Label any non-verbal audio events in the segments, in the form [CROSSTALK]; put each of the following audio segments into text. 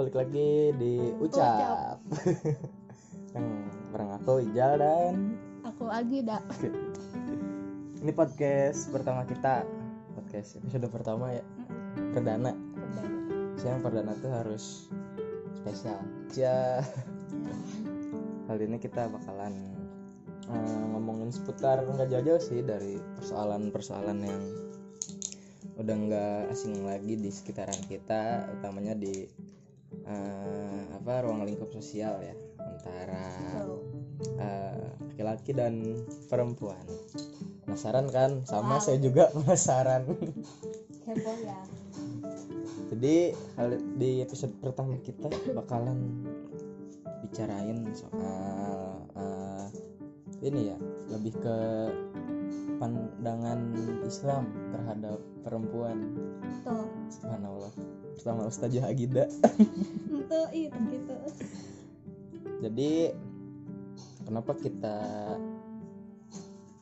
balik lagi di Ucap. [LAUGHS] Yang bareng aku Ijal dan Aku Agida. [LAUGHS] Ini podcast pertama kita. Podcast episode pertama ya. Perdana. Siang perdana tuh harus spesial. Ya [LAUGHS] Kali ini kita bakalan eh, ngomongin seputar nggak jauh-jauh sih dari persoalan-persoalan yang udah nggak asing lagi di sekitaran kita utamanya di eh, apa ruang lingkup sosial ya antara eh, laki-laki dan perempuan. Penasaran kan? Sama Wow. saya juga [LAUGHS] penasaran. Heboh ya. jadi di episode pertama kita bakalan bicarain soal eh, ini ya lebih ke pandangan Islam terhadap perempuan. Tuh. subhanallah. Pertama Ustazah Agida [LAUGHS] Itu itu gitu. jadi kenapa kita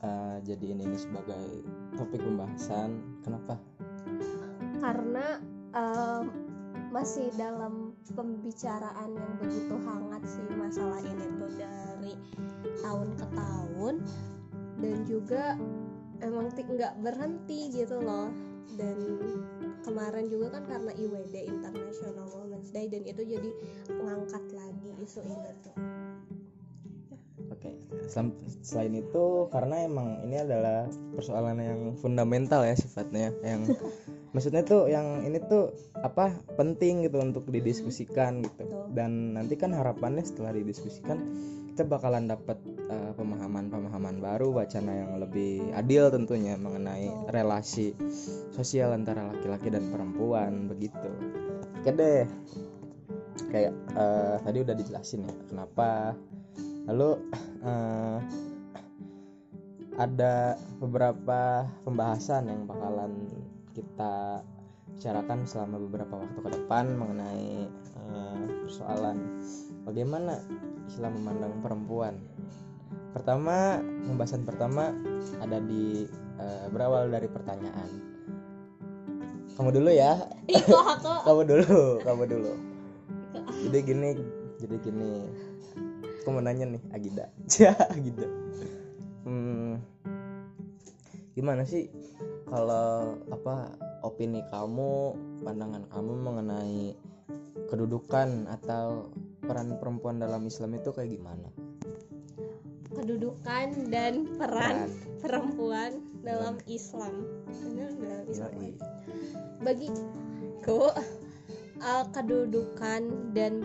eh, jadiin ini sebagai topik pembahasan? Kenapa? Karena em, masih dalam pembicaraan yang begitu hangat sih masalah ini tuh dari tahun ke tahun. Dan juga emang nggak berhenti gitu loh dan kemarin juga kan karena IWD International Women's Day dan itu jadi ngangkat lagi isu ini tuh Oke, selain itu karena emang ini adalah persoalan yang fundamental ya sifatnya, yang [LAUGHS] maksudnya tuh yang ini tuh apa penting gitu untuk didiskusikan gitu. Dan nanti kan harapannya setelah didiskusikan kita bakalan dapat eh, pemahaman-pemahaman baru, wacana yang lebih adil tentunya mengenai relasi sosial antara laki-laki dan perempuan begitu. Oke deh, kayak eh, tadi udah dijelasin ya kenapa lalu eh, ada beberapa pembahasan yang bakalan kita bicarakan selama beberapa waktu ke depan mengenai eh, persoalan bagaimana Islam memandang perempuan. Pertama, pembahasan pertama ada di eh, berawal dari pertanyaan. Kamu dulu ya, [LAUGHS] kamu dulu, kamu dulu. Jadi gini, jadi gini. Aku mau nanya nih, Agida. [LAUGHS] Ya, Agida. Hmm, gimana sih kalau apa opini kamu, pandangan kamu mengenai kedudukan atau peran perempuan dalam Islam itu kayak gimana? kedudukan dan peran perempuan dalam Islam. Benar dalam Islam. Yoi. Bagiku uh, kedudukan dan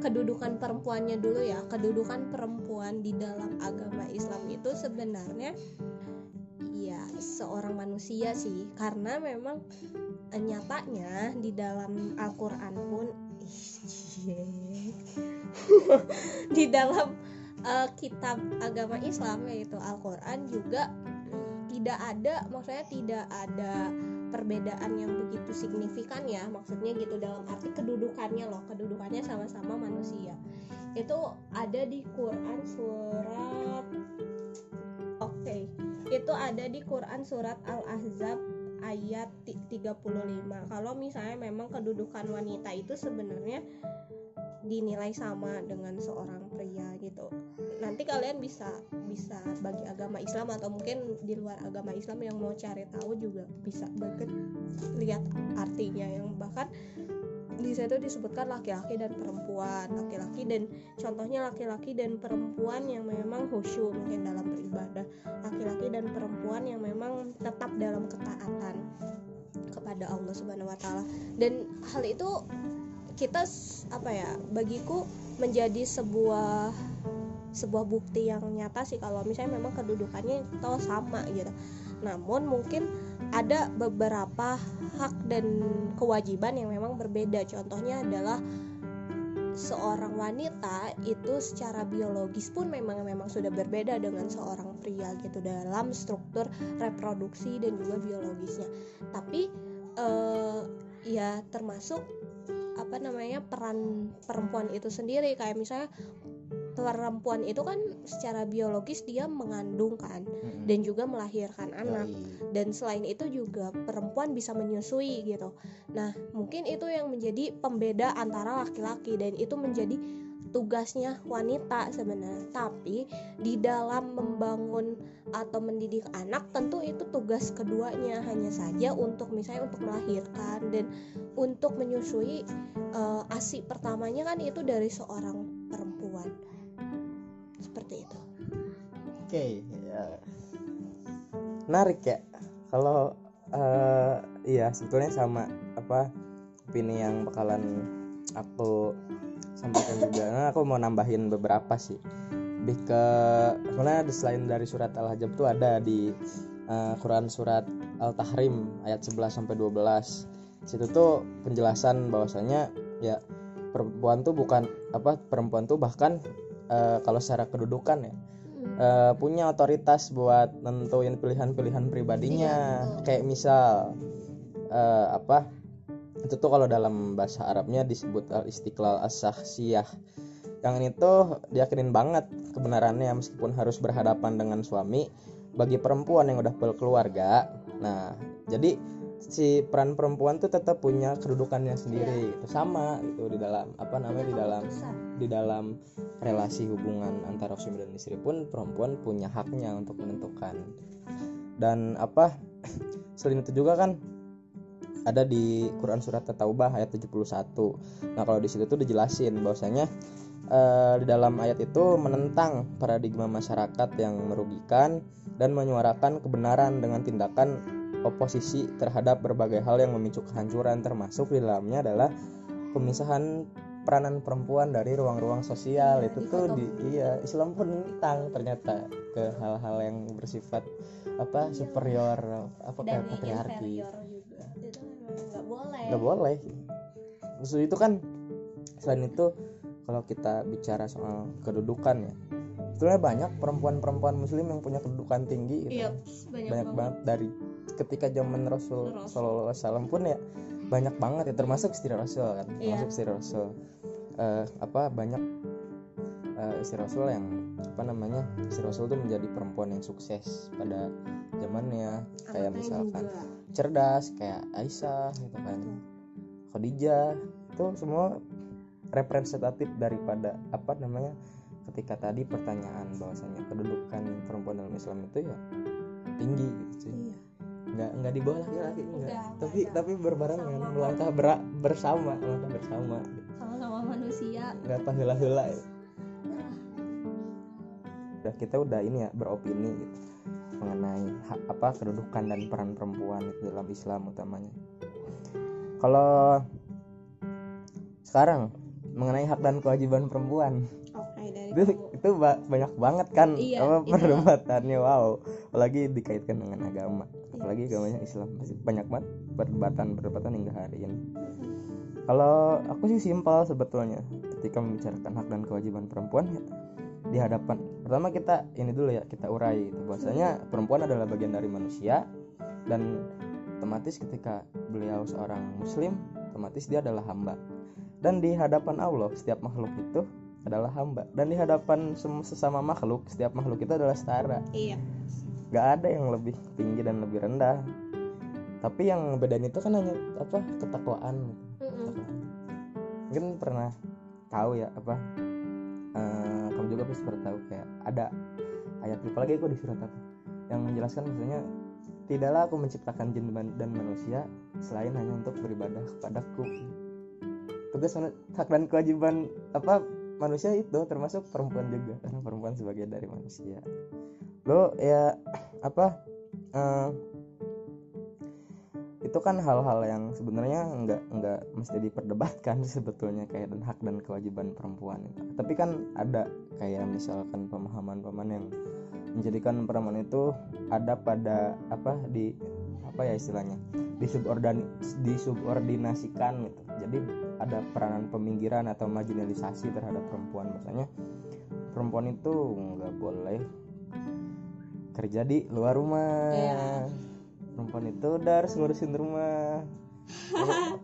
kedudukan perempuannya dulu ya. Kedudukan perempuan di dalam agama Islam itu sebenarnya ya seorang manusia sih karena memang eh, nyatanya di dalam Al-Qur'an pun ih, [LAUGHS] di dalam eh, kitab agama Islam yaitu Al-Qur'an juga tidak ada maksudnya tidak ada perbedaan yang begitu signifikan ya. Maksudnya gitu dalam arti kedudukannya loh. Kedudukannya sama-sama manusia. Itu ada di Quran surat oke. Itu ada di Quran surat Al-Ahzab ayat ti- 35 kalau misalnya memang kedudukan wanita itu sebenarnya dinilai sama dengan seorang pria gitu. Nanti kalian bisa bisa bagi agama Islam atau mungkin di luar agama Islam yang mau cari tahu juga bisa banget lihat artinya yang bahkan di situ disebutkan laki-laki dan perempuan laki-laki dan contohnya laki-laki dan perempuan yang memang khusyuk mungkin dalam beribadah laki-laki dan perempuan yang memang tetap dalam ketaatan kepada Allah Subhanahu wa taala. Dan hal itu kita apa ya bagiku menjadi sebuah sebuah bukti yang nyata sih kalau misalnya memang kedudukannya itu sama gitu. Namun mungkin ada beberapa hak dan kewajiban yang memang berbeda. Contohnya adalah seorang wanita itu secara biologis pun memang memang sudah berbeda dengan seorang pria gitu dalam struktur reproduksi dan juga biologisnya. Tapi eh, ya termasuk apa namanya peran perempuan itu sendiri. Kayak misalnya perempuan itu kan secara biologis dia mengandung kan Mm-mm. dan juga melahirkan anak dan selain itu juga perempuan bisa menyusui gitu. Nah, mungkin itu yang menjadi pembeda antara laki-laki dan itu menjadi tugasnya wanita sebenarnya. Tapi di dalam membangun atau mendidik anak tentu itu tugas keduanya hanya saja untuk misalnya untuk melahirkan dan untuk menyusui eh, ASI pertamanya kan itu dari seorang perempuan. Seperti itu. Oke, ya. Menarik ya. Kalau eh, iya sebetulnya sama apa opini yang bakalan aku sampaikan juga. Nah, aku mau nambahin beberapa sih. Lebih ke sebenarnya selain dari surat Al-Hajab tuh ada di eh, Quran surat Al-Tahrim ayat 11 sampai 12. Situ tuh penjelasan bahwasanya ya perempuan tuh bukan apa perempuan tuh bahkan eh, kalau secara kedudukan ya Hmm. eh, punya otoritas buat nentuin pilihan-pilihan pribadinya. Iya, kayak misal eh, apa itu tuh kalau dalam bahasa Arabnya disebut al istiqlal as yang ini tuh diyakinin banget kebenarannya meskipun harus berhadapan dengan suami bagi perempuan yang udah berkeluarga. Nah jadi si peran perempuan tuh tetap punya kedudukannya sendiri. Itu sama gitu di dalam apa namanya di dalam di dalam relasi hubungan antara suami dan istri pun perempuan punya haknya untuk menentukan. Dan apa [CLEARS THROAT] selain itu juga kan ada di Quran surat At-Taubah ayat 71 nah kalau di situ tuh dijelasin bahwasanya eh, di dalam ayat itu menentang paradigma masyarakat yang merugikan dan menyuarakan kebenaran dengan tindakan oposisi terhadap berbagai hal yang memicu kehancuran termasuk di dalamnya adalah pemisahan peranan perempuan dari ruang-ruang sosial. Iya, itu tuh di iya Islam pun tentang ternyata ke hal-hal yang bersifat apa superior apa kayak patriarki. nggak boleh. Nggak boleh. Itu kan selain itu kalau kita bicara soal kedudukan ya sebenarnya banyak perempuan-perempuan muslim yang punya kedudukan tinggi gitu. iya banyak, banyak banget dari ketika zaman Rasul. Sallallahu Alaihi Wasallam pun ya banyak banget ya termasuk istri Rasul kan Iya. termasuk istri Rasul Eh, apa banyak eh, istri Rasul yang apa namanya istri Rasul tuh menjadi perempuan yang sukses pada zamannya kayak Anaknya misalkan juga. cerdas kayak Aisyah gitu kan Khadijah itu semua representatif daripada apa namanya ketika tadi pertanyaan bahwasanya kedudukan perempuan dalam Islam itu ya tinggi gitu sih nggak nggak di bawah laki-laki enggak Enggak, tapi enggak. tapi berbarengan Sama. melangkah berak bersama melangkah bersama. Sama-sama manusia. Nggak tahula-hula ya. udah kita udah ini ya beropini gitu mengenai hak apa kedudukan dan peran perempuan itu dalam Islam utamanya. Kalau sekarang mengenai hak dan kewajiban perempuan. Itu itu ba- banyak banget kan Iya, apa perdebatannya wow. Apalagi dikaitkan dengan agama. Apalagi agamanya Islam. Masih banyak banget perdebatan perdebatan hingga hari ini. Kalau aku sih simpel sebetulnya ketika membicarakan hak dan kewajiban perempuan ya di hadapan pertama kita ini dulu ya kita urai itu bahwasanya perempuan adalah bagian dari manusia dan otomatis ketika beliau seorang muslim otomatis dia adalah hamba. Dan di hadapan Allah setiap makhluk itu adalah hamba. Dan di hadapan sesama makhluk setiap makhluk itu adalah setara. Iya nggak ada yang lebih tinggi dan lebih rendah. Tapi yang bedain itu kan hanya apa ketakwaan. Gitu. Mm-mm. mungkin pernah tahu ya apa eh, kamu juga pasti pernah tahu kayak ada ayat lupa lagi aku di surat apa. Yang menjelaskan maksudnya tidaklah aku menciptakan jin dan- manusia selain hanya untuk beribadah kepadaku. Tugas hak dan kewajiban apa manusia itu termasuk perempuan juga. Karena perempuan sebagai dari manusia lo ya apa eh, itu kan hal-hal yang sebenarnya nggak nggak mesti diperdebatkan [LAUGHS] sebetulnya kayak dan hak dan kewajiban perempuan itu. tapi kan ada kayak misalkan pemahaman-pemahaman yang menjadikan perempuan itu ada pada apa di apa ya istilahnya disubordin disubordinasikan gitu jadi ada peranan peminggiran atau marginalisasi terhadap perempuan misalnya perempuan itu nggak boleh kerja di luar rumah. Iya. perempuan itu udah harus ngurusin rumah. [LAUGHS]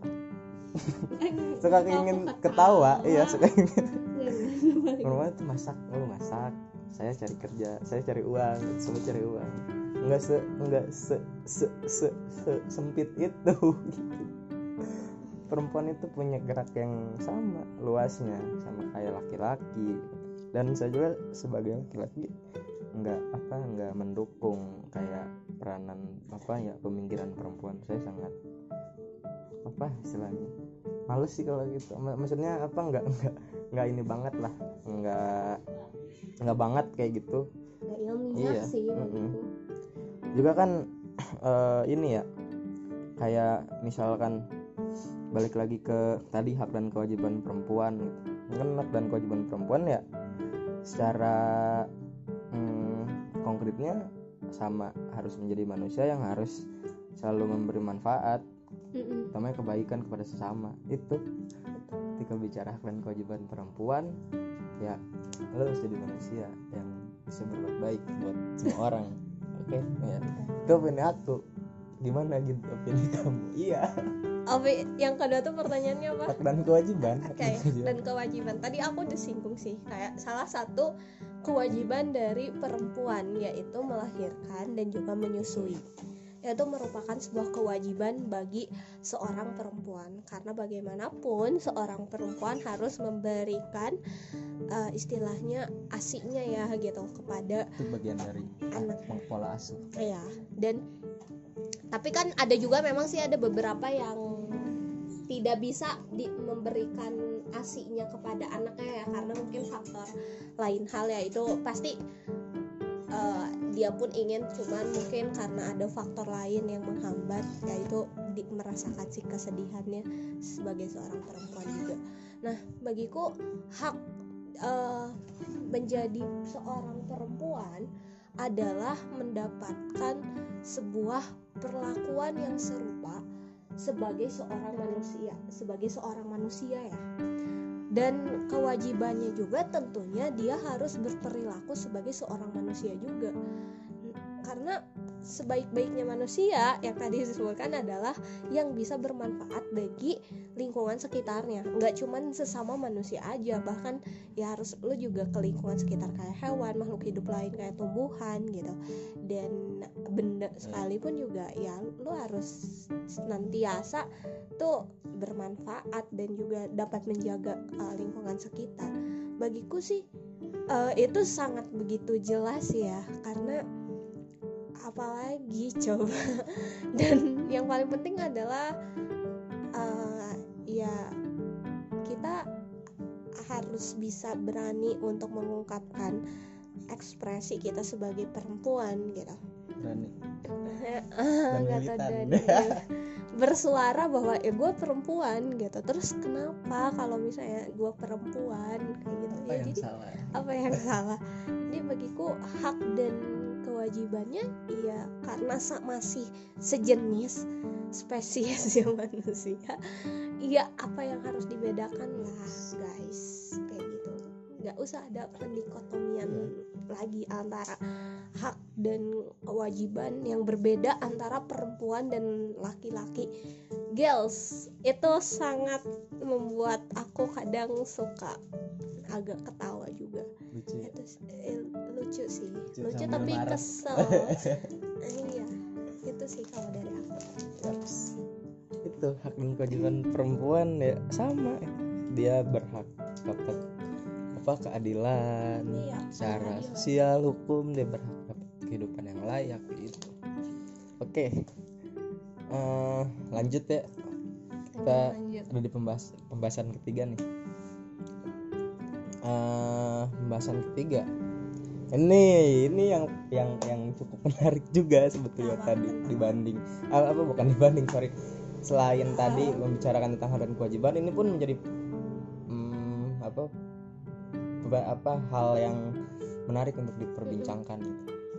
Suka ingin ketawa. iya suka ingin perempuan itu masak lu masak. Saya cari kerja saya cari uang semua cari uang. Nggak se nggak se se se, se- sempit itu. Gitu. perempuan itu punya gerak yang sama luasnya sama kayak laki-laki. Dan saya juga sebagai laki-laki nggak apa nggak mendukung kayak peranan apa ya pemikiran perempuan. Saya sangat apa istilahnya males sih kalau gitu. Ma- maksudnya apa nggak nggak nggak ini banget lah. Nggak nggak banget kayak gitu. Nggak ilmiah Iya, sih mm-mm. bagiku juga kan eh, ini ya kayak misalkan balik lagi ke tadi hak dan kewajiban perempuan gitu. Kan hak dan kewajiban perempuan ya secara hmm, konkretnya sama harus menjadi manusia yang harus selalu memberi manfaat Mm-mm. utamanya kebaikan kepada sesama itu ketika bicara hak dan kewajiban perempuan ya lo harus jadi manusia yang bisa berbuat baik buat semua [LAUGHS] orang oke ya itu opini aku gimana gitu opini kamu iya Oke, yang kedua tuh pertanyaannya apa? hak dan kewajiban Oke, kewajiban. dan kewajiban. Tadi aku udah singgung sih, kayak salah satu kewajiban dari perempuan yaitu melahirkan dan juga menyusui. Itu merupakan sebuah kewajiban bagi seorang perempuan. Karena bagaimanapun seorang perempuan harus memberikan eh, istilahnya asinya ya gitu kepada itu bagian dari anak. pola asuh. Ya dan tapi kan ada juga memang sih ada beberapa yang tidak bisa di, memberikan asinya kepada anaknya ya karena mungkin faktor lain hal ya itu pasti eh, dia pun ingin cuman mungkin karena ada faktor lain yang menghambat yaitu di, merasakan si kesedihannya sebagai seorang perempuan juga. Nah bagiku hak eh, menjadi seorang perempuan adalah mendapatkan sebuah perlakuan yang serupa sebagai seorang manusia, sebagai seorang manusia ya. Dan kewajibannya juga tentunya dia harus berperilaku sebagai seorang manusia juga. Karena sebaik-baiknya manusia yang tadi disebutkan adalah yang bisa bermanfaat bagi lingkungan sekitarnya. Nggak cuman sesama manusia aja bahkan ya harus lu juga ke lingkungan sekitar kayak hewan makhluk hidup lain kayak tumbuhan gitu. Dan benda sekalipun juga ya lu harus senantiasa tuh bermanfaat dan juga dapat menjaga uh, lingkungan sekitar. Bagiku sih uh, itu sangat begitu jelas ya karena apalagi coba. [LAUGHS] Dan yang paling penting adalah uh, ya kita harus bisa berani untuk mengungkapkan ekspresi kita sebagai perempuan gitu. Berani. [LAUGHS] Militan. dan- dan bersuara bahwa eh gue perempuan gitu. Terus kenapa kalau misalnya gue perempuan kayak gitu? Apa ya yang jadi salah? apa yang salah? Jadi bagiku hak dan kewajibannya ya karena masih sejenis spesies [LAUGHS] ya manusia iya apa yang harus dibedakan? Lah guys kayak gitu. Nggak usah ada pendikotomian lagi antara hak dan kewajiban yang berbeda antara perempuan dan laki-laki. Girls itu sangat membuat aku kadang suka agak ketawa eh, lucu sih. Lucu lucu, tapi marah. kesel. [LAUGHS] Iya itu sih kalau dari aku. Yaps. itu hak dan kewajiban perempuan ya sama. Dia berhak dapat apa keadilan Iya, secara keadilan. sosial hukum dia berhak dapat kehidupan yang layak gitu. Oke. Eh, lanjut ya. Kita lanjut. udah di pembahas pembahasan ketiga nih Eh, pembahasan ketiga. Ini ini yang yang yang cukup [LAUGHS] menarik juga sebetulnya Apa? tadi dibanding apa, apa bukan dibanding sorry. Selain tadi membicarakan tentang hak dan kewajiban ini pun menjadi hmm, apa apa hal yang menarik untuk diperbincangkan.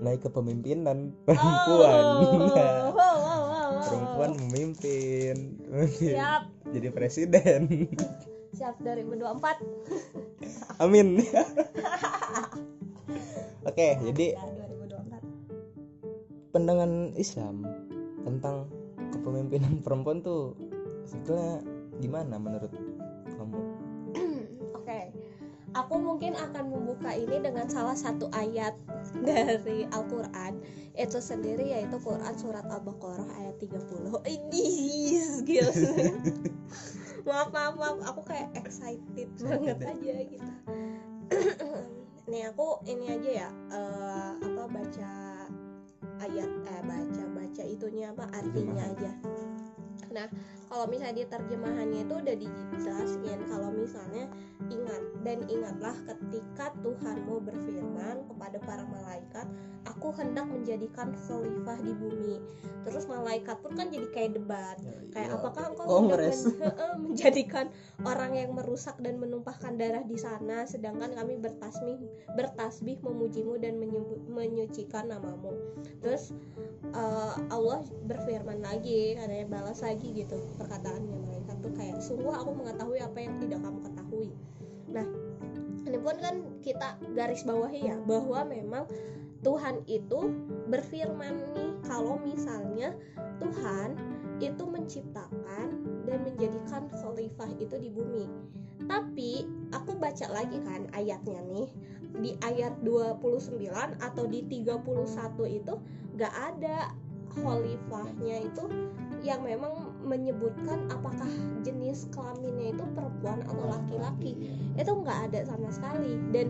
Naik kepemimpinan [LAUGHS] perempuan. Oh, Nah, wow, wow, wow, wow. perempuan memimpin. Siap. [LAUGHS] Jadi presiden. Siap 2024 amin oke jadi ya 2024 pandangan Islam tentang kepemimpinan perempuan tuh sebetulnya gimana menurut kamu Oke, aku aku mungkin akan membuka ini dengan salah satu ayat dari Al-Qur'an itu sendiri yaitu Quran surat Al-Baqarah ayat 30. Ini. [LAUGHS] maaf, maaf, maaf, aku kayak excited banget aja gitu. [CLEARS THROAT] Nih aku ini aja ya eh, apa baca ayat eh baca baca itunya apa artinya aja. Nah, kalau misalnya di terjemahannya itu udah dijelasin kalau misalnya ingat dan ingatlah ketika Tuhanmu berfirman kepada para malaikat, aku hendak menjadikan khalifah di bumi. Terus malaikat pun kan jadi kayak debat. Kayak Iya. apakah engkau Kongres. hendak men- menjadikan orang yang merusak dan menumpahkan darah di sana sedangkan kami bertasbih bertasbih memujimu dan menyu- menyucikan namamu. Terus eh, Allah berfirman lagi katanya balas lagi gitu perkataannya malaikat tuh kayak sungguh aku mengetahui apa yang tidak kamu ketahui. Nah ini pun kan kita garis bawahi ya bahwa memang Tuhan itu berfirman nih kalau misalnya Tuhan itu menciptakan dan menjadikan khalifah itu di bumi. Tapi aku baca lagi kan ayatnya nih di ayat 29 atau di 31 itu gak ada khalifahnya itu yang memang menyebutkan apakah jenis kelaminnya itu perempuan atau laki-laki. Itu nggak ada sama sekali. Dan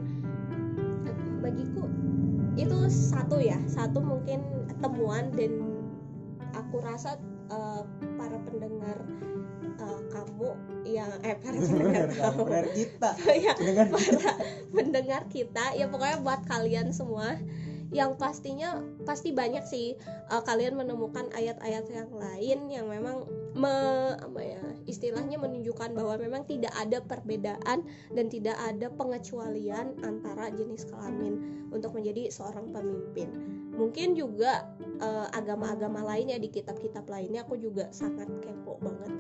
bagiku itu satu ya. Satu mungkin temuan dan aku rasa eh, para pendengar eh, kamu yang eh para [LAUGHS] pendengar kamu. kita. [LAUGHS] ya para pendengar kita. Ya pokoknya buat kalian semua yang pastinya pasti banyak sih uh, kalian menemukan ayat-ayat yang lain yang memang me, apa ya istilahnya menunjukkan bahwa memang tidak ada perbedaan dan tidak ada pengecualian antara jenis kelamin untuk menjadi seorang pemimpin. Mungkin juga uh, agama-agama lainnya di kitab-kitab lainnya aku juga sangat kepo banget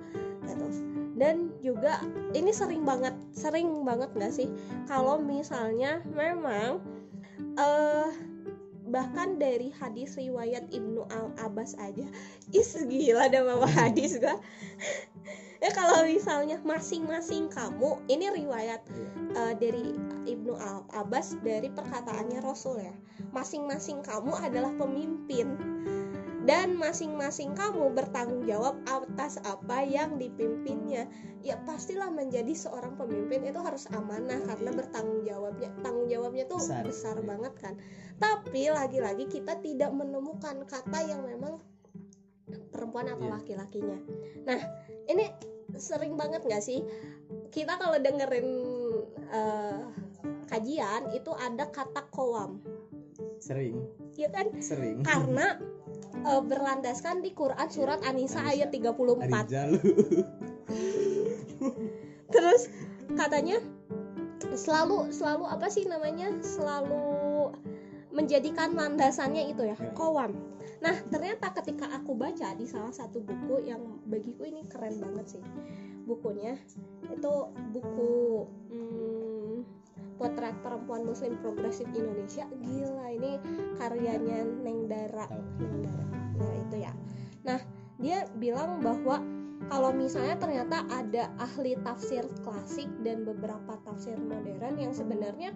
dan juga ini sering banget sering banget nggak sih? Kalau misalnya memang eh bahkan dari hadis riwayat Ibnu Al Abbas aja is gila ada bawa hadis gua. [LAUGHS] Ya kalau misalnya masing-masing kamu ini riwayat eh, dari Ibnu Al Abbas dari perkataannya Rasul ya. Masing-masing kamu adalah pemimpin dan masing-masing kamu bertanggung jawab atas apa yang dipimpinnya ya pastilah menjadi seorang pemimpin itu harus amanah karena bertanggung jawabnya tanggung jawabnya tuh Besar. besar, Iya. banget kan tapi lagi-lagi kita tidak menemukan kata yang memang perempuan atau Iya. laki-lakinya nah ini sering banget nggak sih kita kalau dengerin eh, kajian itu ada kata koam sering, ya kan sering. karena eh, berlandaskan di Quran surat An-Nisa ayat 34 Rijal. [LAUGHS] terus katanya selalu selalu apa sih namanya selalu menjadikan landasannya itu ya Ya. kowam nah ternyata ketika aku baca di salah satu buku yang bagiku ini keren banget sih bukunya itu buku hmm, potret perempuan muslim progresif Indonesia. Gila ini karyanya Neng Dara. Tahu. Neng Dara. Nah itu ya. Nah dia bilang bahwa kalau misalnya ternyata ada ahli tafsir klasik dan beberapa tafsir modern yang sebenarnya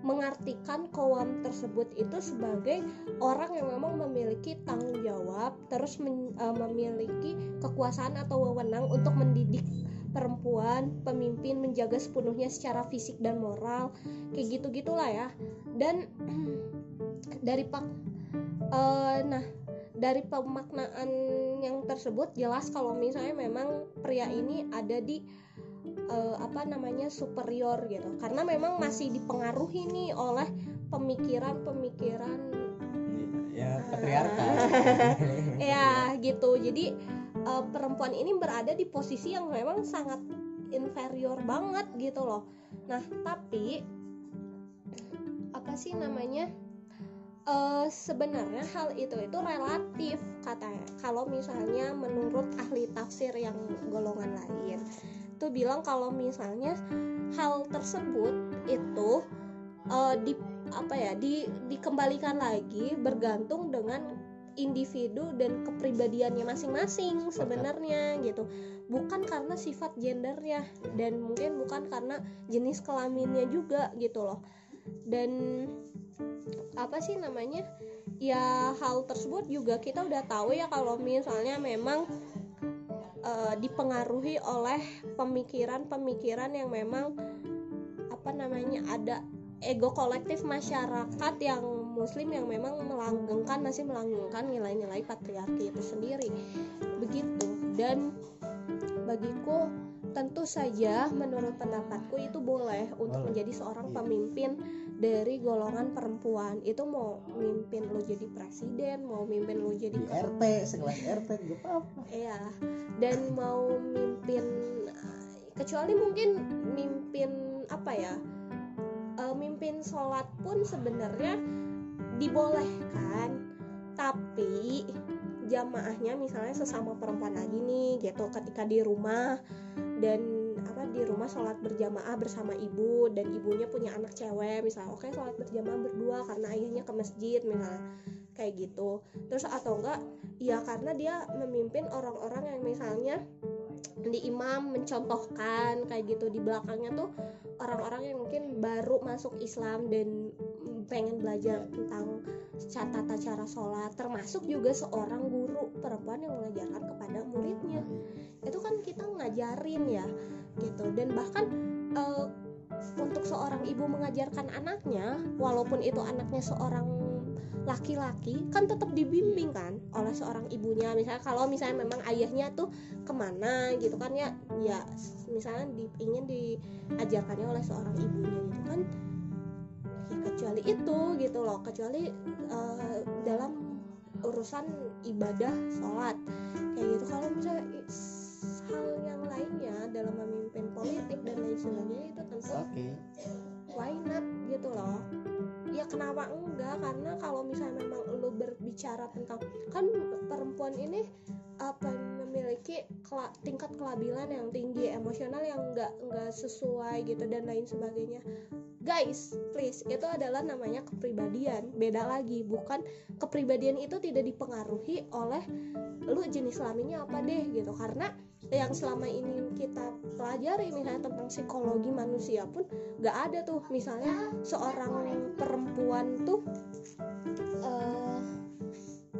mengartikan kowam tersebut itu sebagai orang yang memang memiliki tanggung jawab terus men- eh, memiliki kekuasaan atau wewenang untuk mendidik perempuan pemimpin menjaga sepenuhnya secara fisik dan moral kayak gitu gitulah ya. Dan [CLEARS THROAT] dari pak eh, nah dari pemaknaan yang tersebut jelas kalau misalnya memang pria ini ada di eh, apa namanya superior gitu. Karena memang masih dipengaruhi nih oleh pemikiran-pemikiran ya patriarkal. [LAUGHS] ya gitu. Jadi eh, perempuan ini berada di posisi yang memang sangat inferior banget gitu loh. Nah tapi apa sih namanya? Eh, sebenarnya hal itu itu relatif katanya. Kalau misalnya menurut ahli tafsir yang golongan lain itu bilang kalau misalnya hal tersebut itu eh, di apa ya di dikembalikan lagi bergantung dengan individu dan kepribadiannya masing-masing sebenarnya gitu. Bukan karena sifat gendernya dan mungkin bukan karena jenis kelaminnya juga gitu loh. Dan apa sih namanya? Ya hal tersebut juga kita udah tahu ya kalau misalnya memang uh, dipengaruhi oleh pemikiran-pemikiran yang memang apa namanya ada ego kolektif masyarakat yang muslim yang memang melanggengkan masih melanggengkan nilai-nilai patriarki itu sendiri. Begitu. Dan bagiku tentu saja menurut pendapatku itu boleh untuk menjadi seorang pemimpin dari golongan perempuan. Itu mau mimpin lo jadi presiden mau mimpin lo jadi di RT sekelas RT juga apa iya. Dan mau mimpin kecuali mungkin mimpin apa ya uh, mimpin sholat pun sebenarnya dibolehkan tapi jamaahnya misalnya sesama perempuan lagi nih gitu. Ketika di rumah dan apa di rumah sholat berjamaah bersama ibu dan ibunya punya anak cewek misalnya oke okay, sholat berjamaah berdua karena ayahnya ke masjid misalnya kayak gitu. Terus atau enggak ya karena dia memimpin orang-orang yang misalnya di imam mencontohkan kayak gitu. Di belakangnya tuh orang-orang yang mungkin baru masuk Islam dan pengen belajar tentang tata cara sholat termasuk juga seorang guru perempuan yang mengajarkan kepada muridnya. Itu kan kita ngajarin ya gitu. Dan bahkan uh, untuk seorang ibu mengajarkan anaknya walaupun itu anaknya seorang laki-laki kan tetap dibimbing kan oleh seorang ibunya. Misalnya kalau misalnya memang ayahnya tuh ke mana gitu kan ya ya misalnya di, ingin diajarkannya oleh seorang ibunya gitu kan kecuali itu gitu loh. Kecuali uh, dalam urusan ibadah sholat. Kayak gitu. Kalau misalnya hal yang lainnya dalam memimpin politik dan lain sebagainya itu tentu okay. why not gitu loh. Ya kenapa enggak? Karena kalau misalnya memang lu berbicara tentang kan perempuan ini apa memiliki kela, tingkat kelabilan yang tinggi emosional yang enggak enggak sesuai gitu dan lain sebagainya. Guys please itu adalah namanya kepribadian. Beda lagi bukan kepribadian itu tidak dipengaruhi oleh lu jenis kelaminnya apa deh gitu. Karena yang selama ini kita pelajari misalnya tentang psikologi manusia pun nggak ada tuh. Misalnya seorang perempuan tuh uh,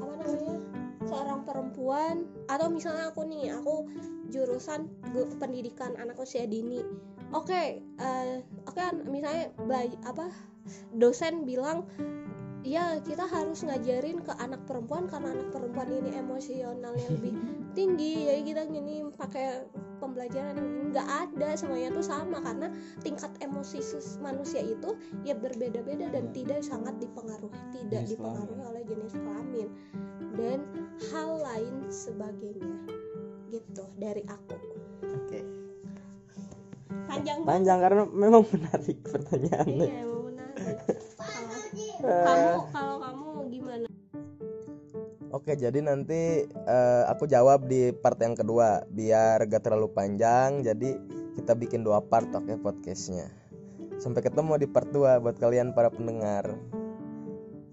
apa namanya? Seorang perempuan atau misalnya aku nih aku jurusan pendidikan anak usia dini oke okay, uh, oke okay, misalnya apa dosen bilang ya kita harus ngajarin ke anak perempuan karena anak perempuan ini emosionalnya lebih [LAUGHS] tinggi ya kita gini pakai pembelajaran nggak ada semuanya tuh sama. Karena tingkat emosi manusia itu ya berbeda-beda dan tidak sangat dipengaruhi tidak jenis dipengaruhi kelamin. oleh jenis kelamin. Dan hal lain sebagainya. Gitu dari aku. Oke. Okay. panjang. Panjang karena memang menarik pertanyaannya. Iya, menarik. [LAUGHS] Kamu kalau kamu Oke, jadi nanti uh, aku jawab di part yang kedua biar gak terlalu panjang. Jadi kita bikin dua part oke podcastnya. Sampai ketemu di part 2 buat kalian para pendengar.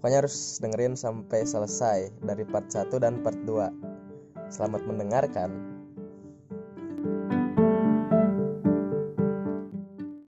Pokoknya harus dengerin sampai selesai dari part 1 dan part 2. Selamat mendengarkan.